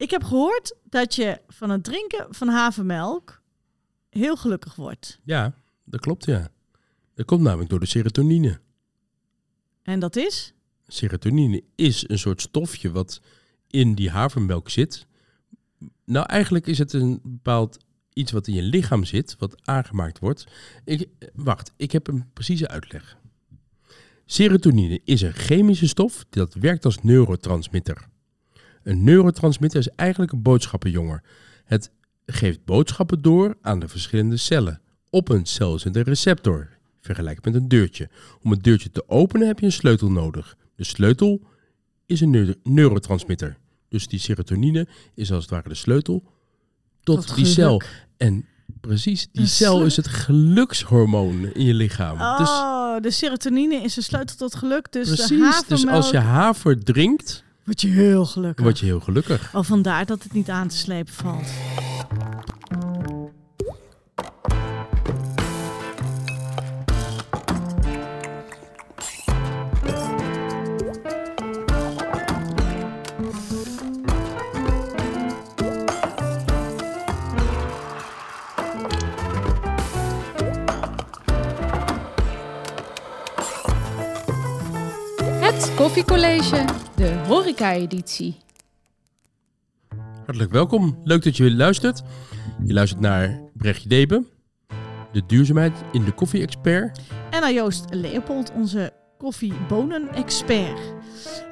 Ik heb gehoord dat je van het drinken van havermelk heel gelukkig wordt. Ja, dat klopt ja. Dat komt namelijk door de serotonine. En dat is? Serotonine is een soort stofje wat in die havermelk zit. Nou, eigenlijk is het een bepaald iets wat in je lichaam zit, wat aangemaakt wordt. Ik, wacht, ik heb een precieze uitleg. Serotonine is een chemische stof dat werkt als neurotransmitter. Een neurotransmitter is eigenlijk een boodschappenjonger. Het geeft boodschappen door aan de verschillende cellen. Op een cel zit een receptor, vergelijk met een deurtje. Om het deurtje te openen heb je een sleutel nodig. De sleutel is een neu- neurotransmitter. Dus die serotonine is als het ware de sleutel tot, Tot die cel. En precies, die De cel is het gelukshormoon in je lichaam. Dus Oh, de serotonine is een sleutel tot geluk. Dus de precies, dus als je haver drinkt, word je heel gelukkig. word je heel gelukkig. Oh, vandaar dat het niet aan te slepen valt. Koffiecollege, de horeca-editie. Hartelijk welkom. Leuk dat je weer luistert. Je luistert naar Brechtje Deben, de duurzaamheid in de koffie-expert. En naar Joost Leopold, onze koffiebonen-expert.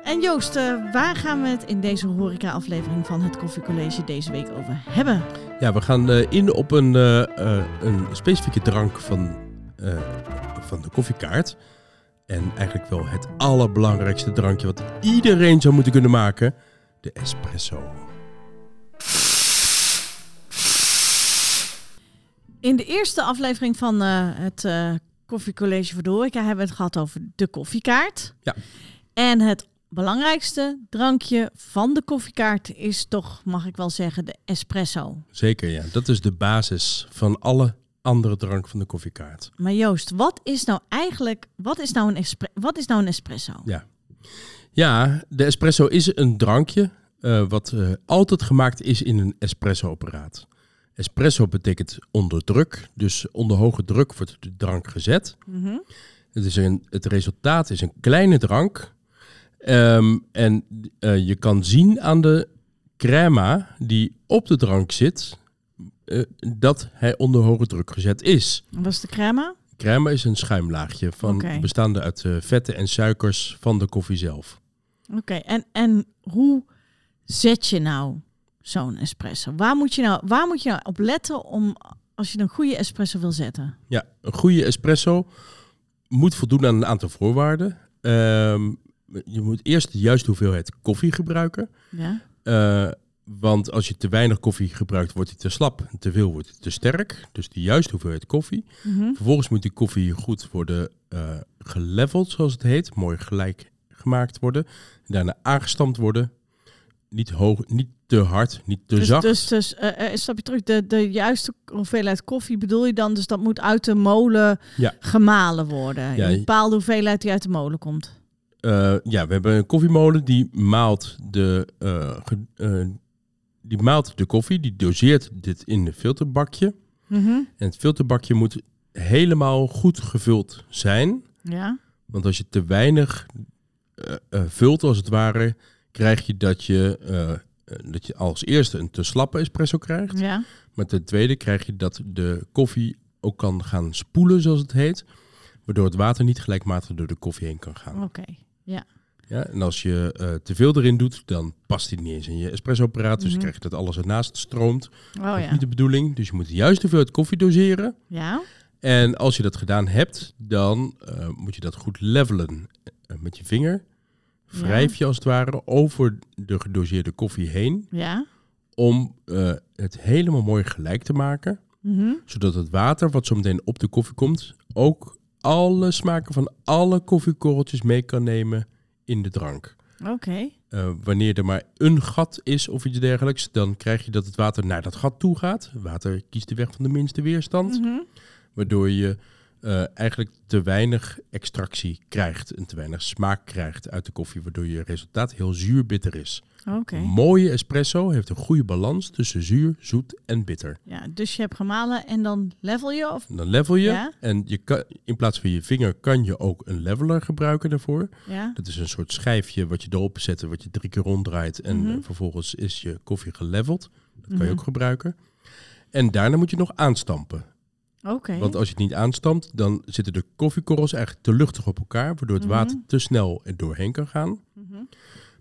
En Joost, eh, waar gaan we het in deze horeca-aflevering van het Koffiecollege deze week over hebben? Ja, we gaan eh, in op een, eh, eh, een specifieke drank van, eh, van de koffiekaart. En eigenlijk wel het allerbelangrijkste drankje wat iedereen zou moeten kunnen maken. De espresso. In de eerste aflevering van eh, het eh Koffiecollege voor de Horeca hebben we het gehad over de koffiekaart. Ja. En het belangrijkste drankje van de koffiekaart is toch, mag ik wel zeggen, de espresso. Zeker, ja. Dat is de basis van alle andere drank van de koffiekaart. Maar Joost, wat is nou eigenlijk, wat is nou een, wat is nou een espresso? Ja. Ja, de espresso is een drankje eh, wat eh, altijd gemaakt is in een espresso-apparaat. Espresso betekent onder druk, dus onder hoge druk wordt de drank gezet. Mhm. Het, is een, het resultaat is een kleine drank. Ehm, en eh, je kan zien aan de crema die op de drank zit, eh, dat hij onder hoge druk gezet is. Wat is de crema? Crema is een schuimlaagje van, bestaande uit eh, vetten en suikers van de koffie zelf. Oké, en, en hoe zet je nou zo'n espresso? Waar moet, je nou, waar moet je nou op letten om, als je een goede espresso wil zetten? Ja, een goede espresso moet voldoen aan een aantal voorwaarden. Ehm, je moet eerst de juiste hoeveelheid koffie gebruiken. Ja? Eh, want als je te weinig koffie gebruikt, wordt hij te slap. En te veel wordt hij te sterk. Dus de juiste hoeveelheid koffie. Mhm. Vervolgens moet die koffie goed worden eh geleveld, zoals het heet. Mooi gelijk gemaakt worden. Daarna aangestampt worden. Niet, hoog, niet te hard, niet te Dus, zacht. dus, dus eh, eh, stap je terug, de, de juiste hoeveelheid koffie bedoel je dan? Dus dat moet uit de molen Ja. gemalen worden. Ja, een bepaalde hoeveelheid die uit de molen komt. Eh, ja, we hebben een koffiemolen die maalt de, eh, die maalt de koffie. Die doseert dit in een filterbakje. Mhm. En het filterbakje moet helemaal goed gevuld zijn. Ja. Want als je te weinig eh, eh, vult, als het ware, krijg je dat je, eh, dat je als eerste een te slappe espresso krijgt. Ja. Maar ten tweede krijg je dat de koffie ook kan gaan spoelen, zoals het heet. Waardoor het water niet gelijkmatig door de koffie heen kan gaan. Oké. Ja. Ja, en als je eh, te veel erin doet, dan past die niet eens in je espresso-apparaat. Dus Mhm. krijg je dat alles ernaast stroomt. Oh Dat is ja. niet de bedoeling. Dus je moet de juiste hoeveelheid koffie doseren. Ja. En als je dat gedaan hebt, dan eh, moet je dat goed levelen eh, met je vinger. Wrijf je als het ware over de gedoseerde koffie heen. Ja. Om het helemaal mooi gelijk te maken. Mhm. Zodat het water wat zo meteen op de koffie komt, ook alle smaken van alle koffiekorreltjes mee kan nemen in de drank. Oké. Eh, wanneer er maar een gat is of iets dergelijks, dan krijg je dat het water naar dat gat toe gaat. Water kiest de weg van de minste weerstand. Mhm. Waardoor je eh, eigenlijk te weinig extractie krijgt en te weinig smaak krijgt uit de koffie, waardoor je resultaat heel zuur-bitter is. Oké. Een mooie espresso heeft een goede balans tussen zuur, zoet en bitter. Ja, dus je hebt gemalen en dan level je? Of... Dan level je Ja. en je kan, in plaats van je vinger kan je ook een leveler gebruiken daarvoor. Ja. Dat is een soort schijfje wat je erop zet, wat je drie keer ronddraait en Mhm. eh, vervolgens is je koffie geleveld. Dat kan je Mhm. ook gebruiken. En daarna moet je nog aanstampen. Oké. Want als je het niet aanstampt, dan zitten de koffiekorrels eigenlijk te luchtig op elkaar, waardoor het Mhm. water te snel er doorheen kan gaan. Mhm.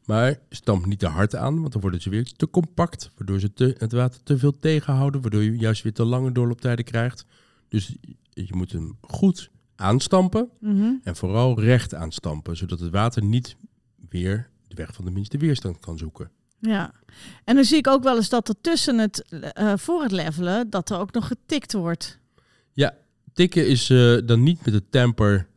Maar stamp niet te hard aan, want dan worden ze weer te compact, waardoor ze te, het water te veel tegenhouden, waardoor je juist weer te lange doorlooptijden krijgt. Dus je moet hem goed aanstampen Mhm. en vooral recht aanstampen, zodat het water niet weer de weg van de minste weerstand kan zoeken. Ja. En dan zie ik ook wel eens dat er tussen het, eh, voor het levelen, dat er ook nog getikt wordt. Tikken is eh, dan niet met de temper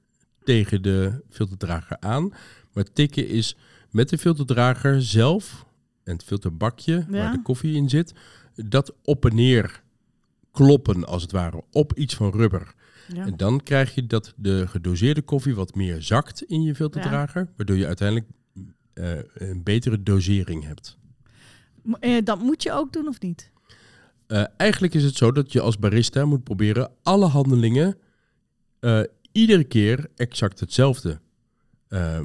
tegen de filterdrager aan, maar tikken is met de filterdrager zelf en het filterbakje Ja. waar de koffie in zit, dat op en neer kloppen als het ware op iets van rubber. Ja. En dan krijg je dat de gedoseerde koffie wat meer zakt in je filterdrager, waardoor je uiteindelijk eh, een betere dosering hebt. Eh, dat moet je ook doen of niet? Eh, eigenlijk is het zo dat je als barista moet proberen alle handelingen eh, iedere keer exact hetzelfde eh,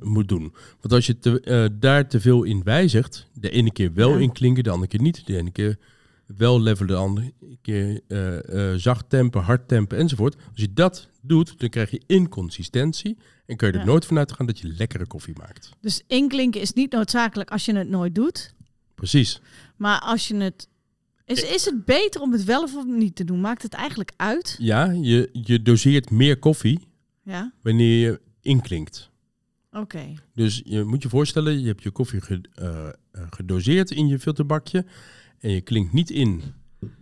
moet doen. Want als je te, daar te veel in wijzigt, de ene keer wel Ja. inklinken, de andere keer niet, de ene keer wel levelen, de andere keer zacht tempen, hard tempen enzovoort. Als je dat doet, dan krijg je inconsistentie en kun je er Ja. nooit vanuit gaan dat je lekkere koffie maakt. Dus inklinken is niet noodzakelijk als je het nooit doet. Precies. Maar als je het... Is, is het beter om het wel of niet te doen? Maakt het eigenlijk uit? Ja, je, je doseert meer koffie Ja? wanneer je inklinkt. Oké. Dus je moet je voorstellen, je hebt je koffie eh, eh, gedoseerd in je filterbakje en je klinkt niet in.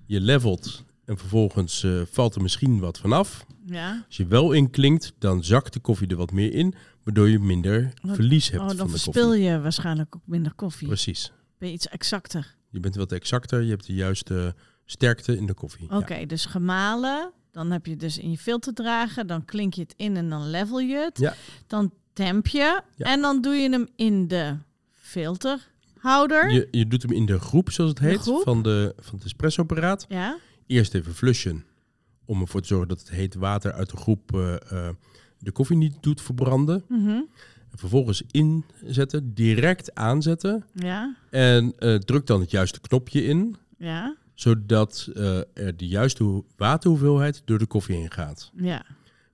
Je levelt en vervolgens eh, valt er misschien wat vanaf. Ja. Als je wel inklinkt, dan zakt de koffie er wat meer in, waardoor je minder Wat- verlies hebt Oh, dan van de verspil koffie. je waarschijnlijk ook minder koffie. Precies. Ben je iets exacter. Je bent wat exacter, je hebt de juiste sterkte in de koffie. Oké, dus gemalen. Dan heb je dus in je filterdrager. Dan klink je het in en dan level je het. Ja. Dan temp je. Ja. En dan doe je hem in de filterhouder. Je, je doet hem in de groep, zoals het heet, van, de, van het espressoapparaat. Ja. Eerst even flushen, om ervoor te zorgen dat het heet water uit de groep eh, eh, de koffie niet doet verbranden. Mhm. En vervolgens inzetten, direct aanzetten. Ja. En eh, druk dan het juiste knopje in, Ja. zodat eh, er de juiste hoe- waterhoeveelheid door de koffie heen gaat. Ja.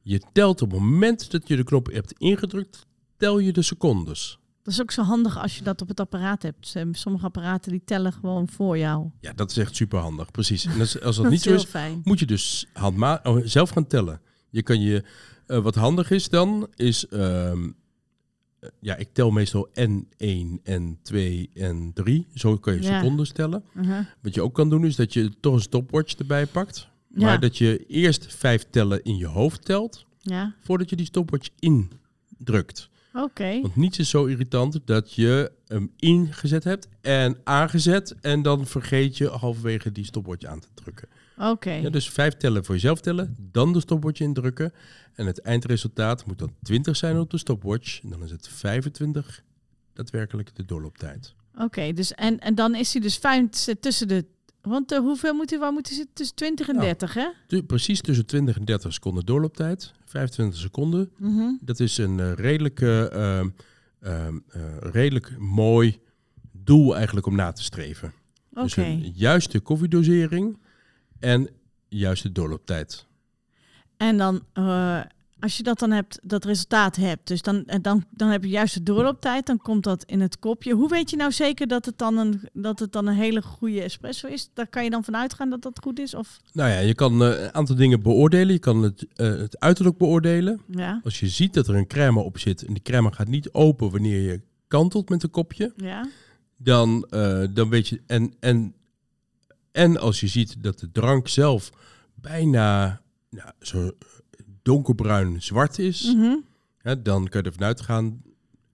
Je telt op het moment dat je de knop hebt ingedrukt, tel je de secondes. Dat is ook zo handig als je dat op het apparaat hebt. Sommige apparaten die tellen gewoon voor jou. Ja, dat is echt super handig, precies. En als, als dat, Dat niet is zo is, fijn. moet je dus handma oh, zelf gaan tellen. Je kan je, eh, wat handig is dan, is, ehm, eh, ja, ik tel meestal N1, N2 en 3. Zo kan je Ja. secondes tellen. Uh-huh. Wat je ook kan doen, is dat je toch een stopwatch erbij pakt. Maar Ja. dat je eerst vijf tellen in je hoofd telt, Ja. voordat je die stopwatch indrukt. Oké. Want niets is zo irritant dat je hem ingezet hebt en aangezet en dan vergeet je halverwege die stopwatch aan te drukken. Oké. Ja, dus vijf tellen voor jezelf tellen, dan de stopwatch indrukken. En het eindresultaat moet dan 20 zijn op de stopwatch. En dan is het 25 daadwerkelijk de doorlooptijd. Oké, dus en, en dan is hij dus fijn tussen de. Want eh, hoeveel moet hij, waar moet hij zitten? Tussen 20 en Nou. 30, hè? Tu- precies tussen 20 en 30 seconden doorlooptijd. 25 seconden. Mhm. Dat is een eh, redelijke, ehm, ehm, eh, redelijk mooi doel eigenlijk om na te streven. Dus een juiste koffiedosering en juiste doorlooptijd. En dan, eh, als je dat dan hebt, dat resultaat hebt, dus dan, en dan, dan heb je juist de doorlooptijd, dan komt dat in het kopje. Hoe weet je nou zeker dat het dan een, dat het dan een hele goede espresso is? Daar kan je dan vanuit gaan dat dat goed is? Of, Nou ja, je kan eh, een aantal dingen beoordelen. Je kan het, eh, het uiterlijk beoordelen. ja, Als je ziet dat er een crème op zit en die crème gaat niet open wanneer je kantelt met een kopje, ja, dan, eh, dan weet je. En, en, en als je ziet dat de drank zelf bijna nou, zo donkerbruin zwart is, Mhm. hè, dan kan je ervan uitgaan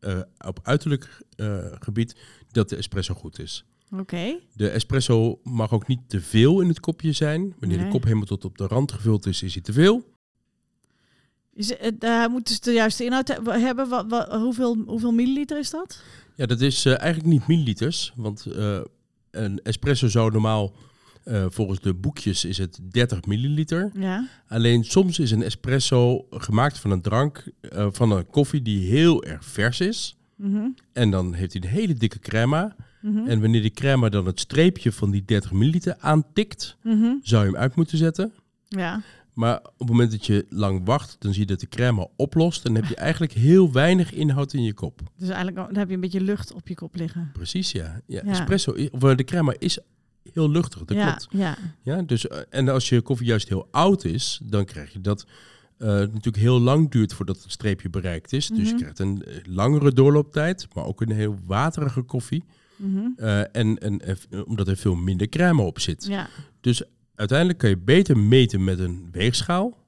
eh, op uiterlijk eh, gebied dat de espresso goed is. Oké. De espresso mag ook niet te veel in het kopje zijn. Wanneer Nee. de kop helemaal tot op de rand gevuld is, is hij te veel. Is, daar moeten ze de juiste inhoud he- hebben. Wat, wat, hoeveel, hoeveel milliliter is dat? Ja, dat is eigenlijk niet milliliters. Want een espresso zou normaal, eh, volgens de boekjes, is het 30 milliliter. Ja. Alleen soms is een espresso gemaakt van een drank, eh, van een koffie die heel erg vers is. Mhm, En dan heeft hij een hele dikke crema. mhm, En wanneer die crema dan het streepje van die 30 milliliter aantikt, mhm. zou je hem uit moeten zetten. Ja. Maar op het moment dat je lang wacht, dan zie je dat de crema oplost. En dan heb je eigenlijk heel weinig inhoud in je kop. Dus eigenlijk dan heb je een beetje lucht op je kop liggen. Precies, ja. ja, Ja. Espresso, of eh, de crema is heel luchtig, dat ja, klopt. ja. Ja, dus, eh, en als je koffie juist heel oud is, dan krijg je dat het natuurlijk heel lang duurt voordat het streepje bereikt is. Dus je Mhm. krijgt een eh, langere doorlooptijd, maar ook een heel waterige koffie. Mhm. En, en omdat er veel minder crème op zit. ja. Dus uiteindelijk kan je beter meten met een weegschaal.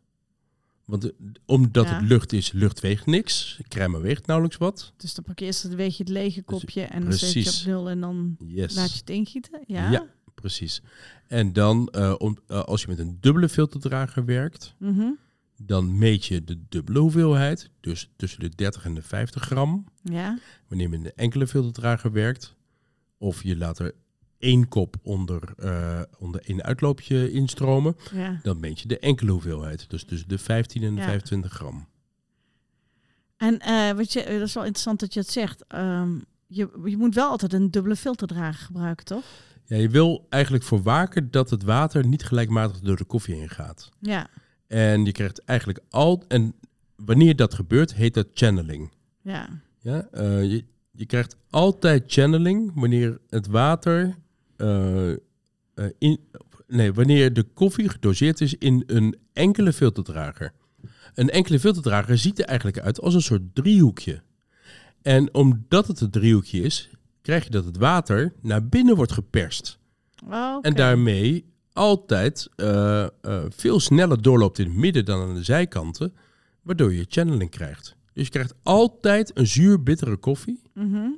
Want omdat Ja. het lucht is, lucht weegt niks. Crème weegt nauwelijks wat. Dus dan pak je eerst een beetje het lege kopje en dan zet je op nul en dan Yes. laat je het ingieten. Ja. Ja. Precies. En dan, eh, om, eh, als je met een dubbele filterdrager werkt, Mhm. dan meet je de dubbele hoeveelheid. Dus tussen de 30 en de 50 gram. ja. Wanneer je met een enkele filterdrager werkt. Of je laat er één kop onder, eh, onder één uitloopje instromen. ja. Dan meet je de enkele hoeveelheid. Dus tussen de 15 en de Ja. 25 gram. En wat je, dat is wel interessant dat je het zegt. Ehm, je, je moet wel altijd een dubbele filterdrager gebruiken, toch? Ja, je wil eigenlijk voor waken dat het water niet gelijkmatig door de koffie heen gaat. Ja. En je krijgt eigenlijk al... En wanneer dat gebeurt, heet dat channeling. Ja. Ja, eh, je, je krijgt altijd channeling wanneer het water... eh, eh, in, nee, wanneer de koffie gedoseerd is in een enkele filterdrager. Een enkele filterdrager ziet er eigenlijk uit als een soort driehoekje. En omdat het een driehoekje is, krijg je dat het water naar binnen wordt geperst. Oh. En daarmee altijd eh, eh, veel sneller doorloopt in het midden dan aan de zijkanten, waardoor je channeling krijgt. Dus je krijgt altijd een zuur-bittere koffie. Mhm.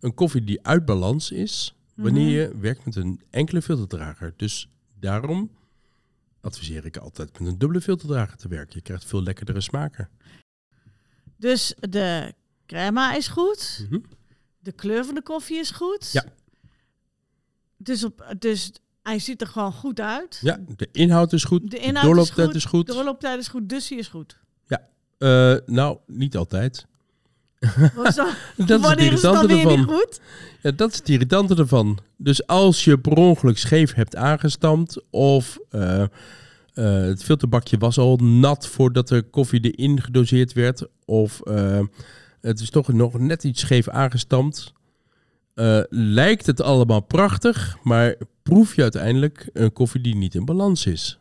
Een koffie die uit balans is, wanneer je werkt met een enkele filterdrager. Dus daarom adviseer ik altijd met een dubbele filterdrager te werken. Je krijgt veel lekkerdere smaken. Dus de crema is goed. Mhm. De kleur van de koffie is goed. Ja. Dus, op, dus hij ziet er gewoon goed uit. Ja, de inhoud is goed, De de, inhoud is doorlooptijd goed, is goed. De doorlooptijd is goed, dus hij is goed. Eh, nou, niet altijd. Dat is het is irritante ervan. goed? Ja, dat is het irritante ervan. Dus als je per ongeluk scheef hebt aangestampt of eh, eh, het filterbakje was al nat voordat de koffie erin gedoseerd werd of het is toch nog net iets scheef aangestampt, eh, lijkt het allemaal prachtig, maar proef je uiteindelijk een koffie die niet in balans is.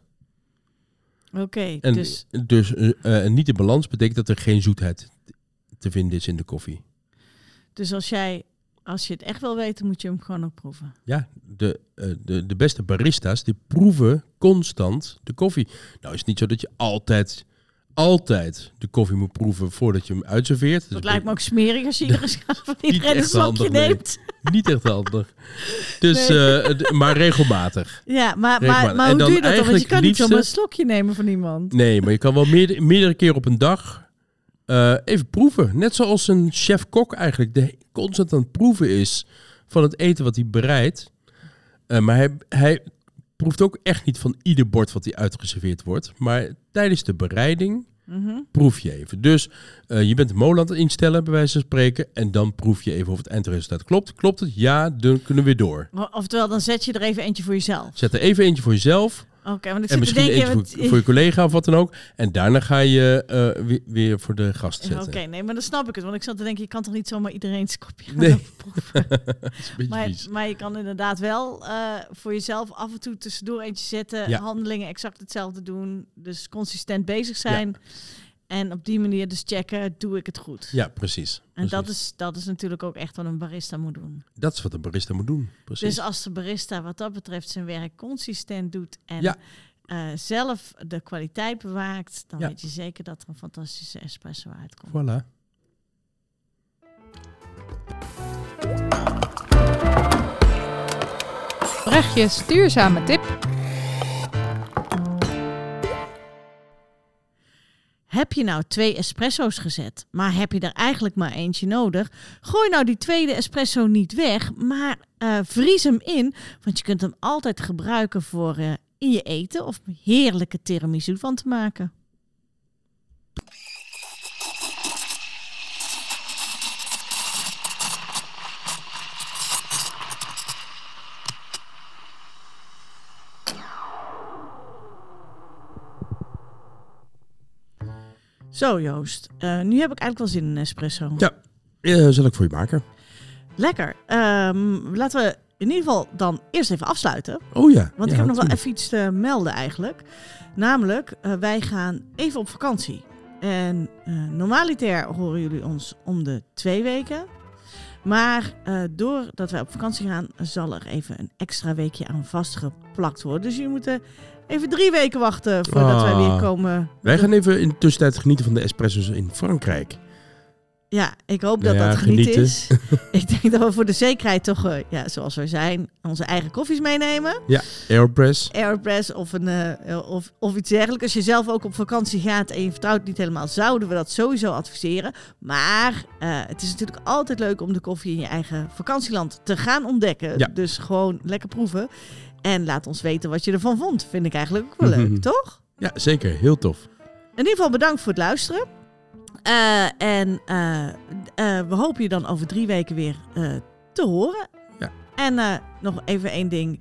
Oké, En dus, dus eh, eh, niet in balans betekent dat er geen zoetheid te vinden is in de koffie. dus als jij, als je het echt wil weten, moet je hem gewoon ook proeven. Ja, de, de, de beste barista's die proeven constant de koffie. Nou is het niet zo dat je altijd, altijd de koffie moet proeven voordat je hem uitserveert. Dus Dat lijkt me ook smerig als je iedere van iedereen een slokje nee. neemt. niet echt handig. Dus, Nee. eh, maar regelmatig. Ja, maar, maar, maar. hoe doe je dat dan? Want je kan niet zomaar een slokje nemen van iemand. Nee, maar je kan wel meerdere, meerdere keer op een dag eh, even proeven. Net zoals een chef-kok eigenlijk de, constant aan het proeven is van het eten wat hij bereidt. Eh, maar hij, hij proeft ook echt niet van ieder bord wat hij uitgeserveerd wordt. Maar tijdens de bereiding Mhm. proef je even. Dus eh, je bent de molen aan het instellen, bij wijze van spreken. En dan proef je even of het eindresultaat klopt. Klopt het? Ja, dan kunnen we weer door. Oftewel, dan zet je er even eentje voor jezelf. Zet er even eentje voor jezelf. Oké, want ik En zit te misschien denken... voor, voor je collega of wat dan ook. En daarna ga je eh, weer, weer voor de gast Ja, zetten. Oké, nee, maar dan snap ik het. Want ik zat te denken, je kan toch niet zomaar iedereen's kopje gaan Nee. proeven. Maar, maar je kan inderdaad wel eh, voor jezelf af en toe tussendoor eentje zetten. Ja. Handelingen exact hetzelfde doen. Dus consistent bezig zijn. En op die manier dus checken, doe ik het goed? Ja, precies. En dat is, dat is natuurlijk ook echt wat een barista moet doen. dat is wat een barista moet doen. Precies. Dus als de barista wat dat betreft zijn werk consistent doet en Ja. eh, zelf de kwaliteit bewaakt, dan Ja. weet je zeker dat er een fantastische espresso uitkomt. Voilà. Brechtjes duurzame tip. Heb je nou twee espresso's gezet, maar heb je er eigenlijk maar eentje nodig? Gooi nou die tweede espresso niet weg, maar eh, vries hem in. Want je kunt hem altijd gebruiken voor eh, in je eten of heerlijke tiramisu van te maken. Zo Joost, eh, nu heb ik eigenlijk wel zin in een espresso. Ja. Eh, zal ik voor je maken? Lekker. Ehm, laten we in ieder geval dan eerst even afsluiten. Oh ja. Want Ja, ik heb nog wel even iets te melden eigenlijk. Namelijk, eh, wij gaan even op vakantie. En normaliter horen jullie ons om de twee weken. Maar doordat wij op vakantie gaan, zal er even een extra weekje aan vastgeplakt worden. Dus jullie moeten even drie weken wachten voordat wij weer Ah. komen. Wij gaan even in de tussentijd genieten van de espresso's in Frankrijk. Ja, ik hoop dat ja, dat genieten. is. ik denk dat we voor de zekerheid toch, eh, ja, zoals we zijn, onze eigen koffies meenemen. Aeropress. Aeropress of, een, eh, of, of iets dergelijks. Als je zelf ook op vakantie gaat en je vertrouwt niet helemaal, zouden we dat sowieso adviseren. Maar eh, het is natuurlijk altijd leuk om de koffie in je eigen vakantieland te gaan ontdekken. Ja. Dus gewoon lekker proeven. En laat ons weten wat je ervan vond. Vind ik eigenlijk ook wel leuk, Mhm. toch? Ja, zeker. Heel tof. In ieder geval bedankt voor het luisteren. Eh, en eh, eh, we hopen je dan over drie weken weer te horen. Ja. En nog even één ding.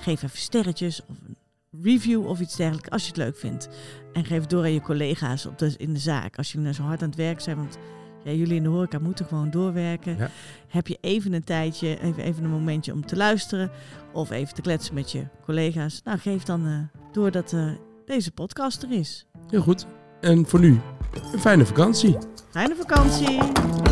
Geef even sterretjes of een review of iets dergelijks als je het leuk vindt. En geef door aan je collega's op de, in de zaak. Als jullie nou zo hard aan het werk zijn. Want ja, jullie in de horeca moeten gewoon doorwerken. Ja. Heb je even een tijdje, even, even een momentje om te luisteren. Of even te kletsen met je collega's. Nou, geef dan eh, door dat eh, deze podcast er is. Heel goed. En voor nu, een fijne vakantie. Fijne vakantie!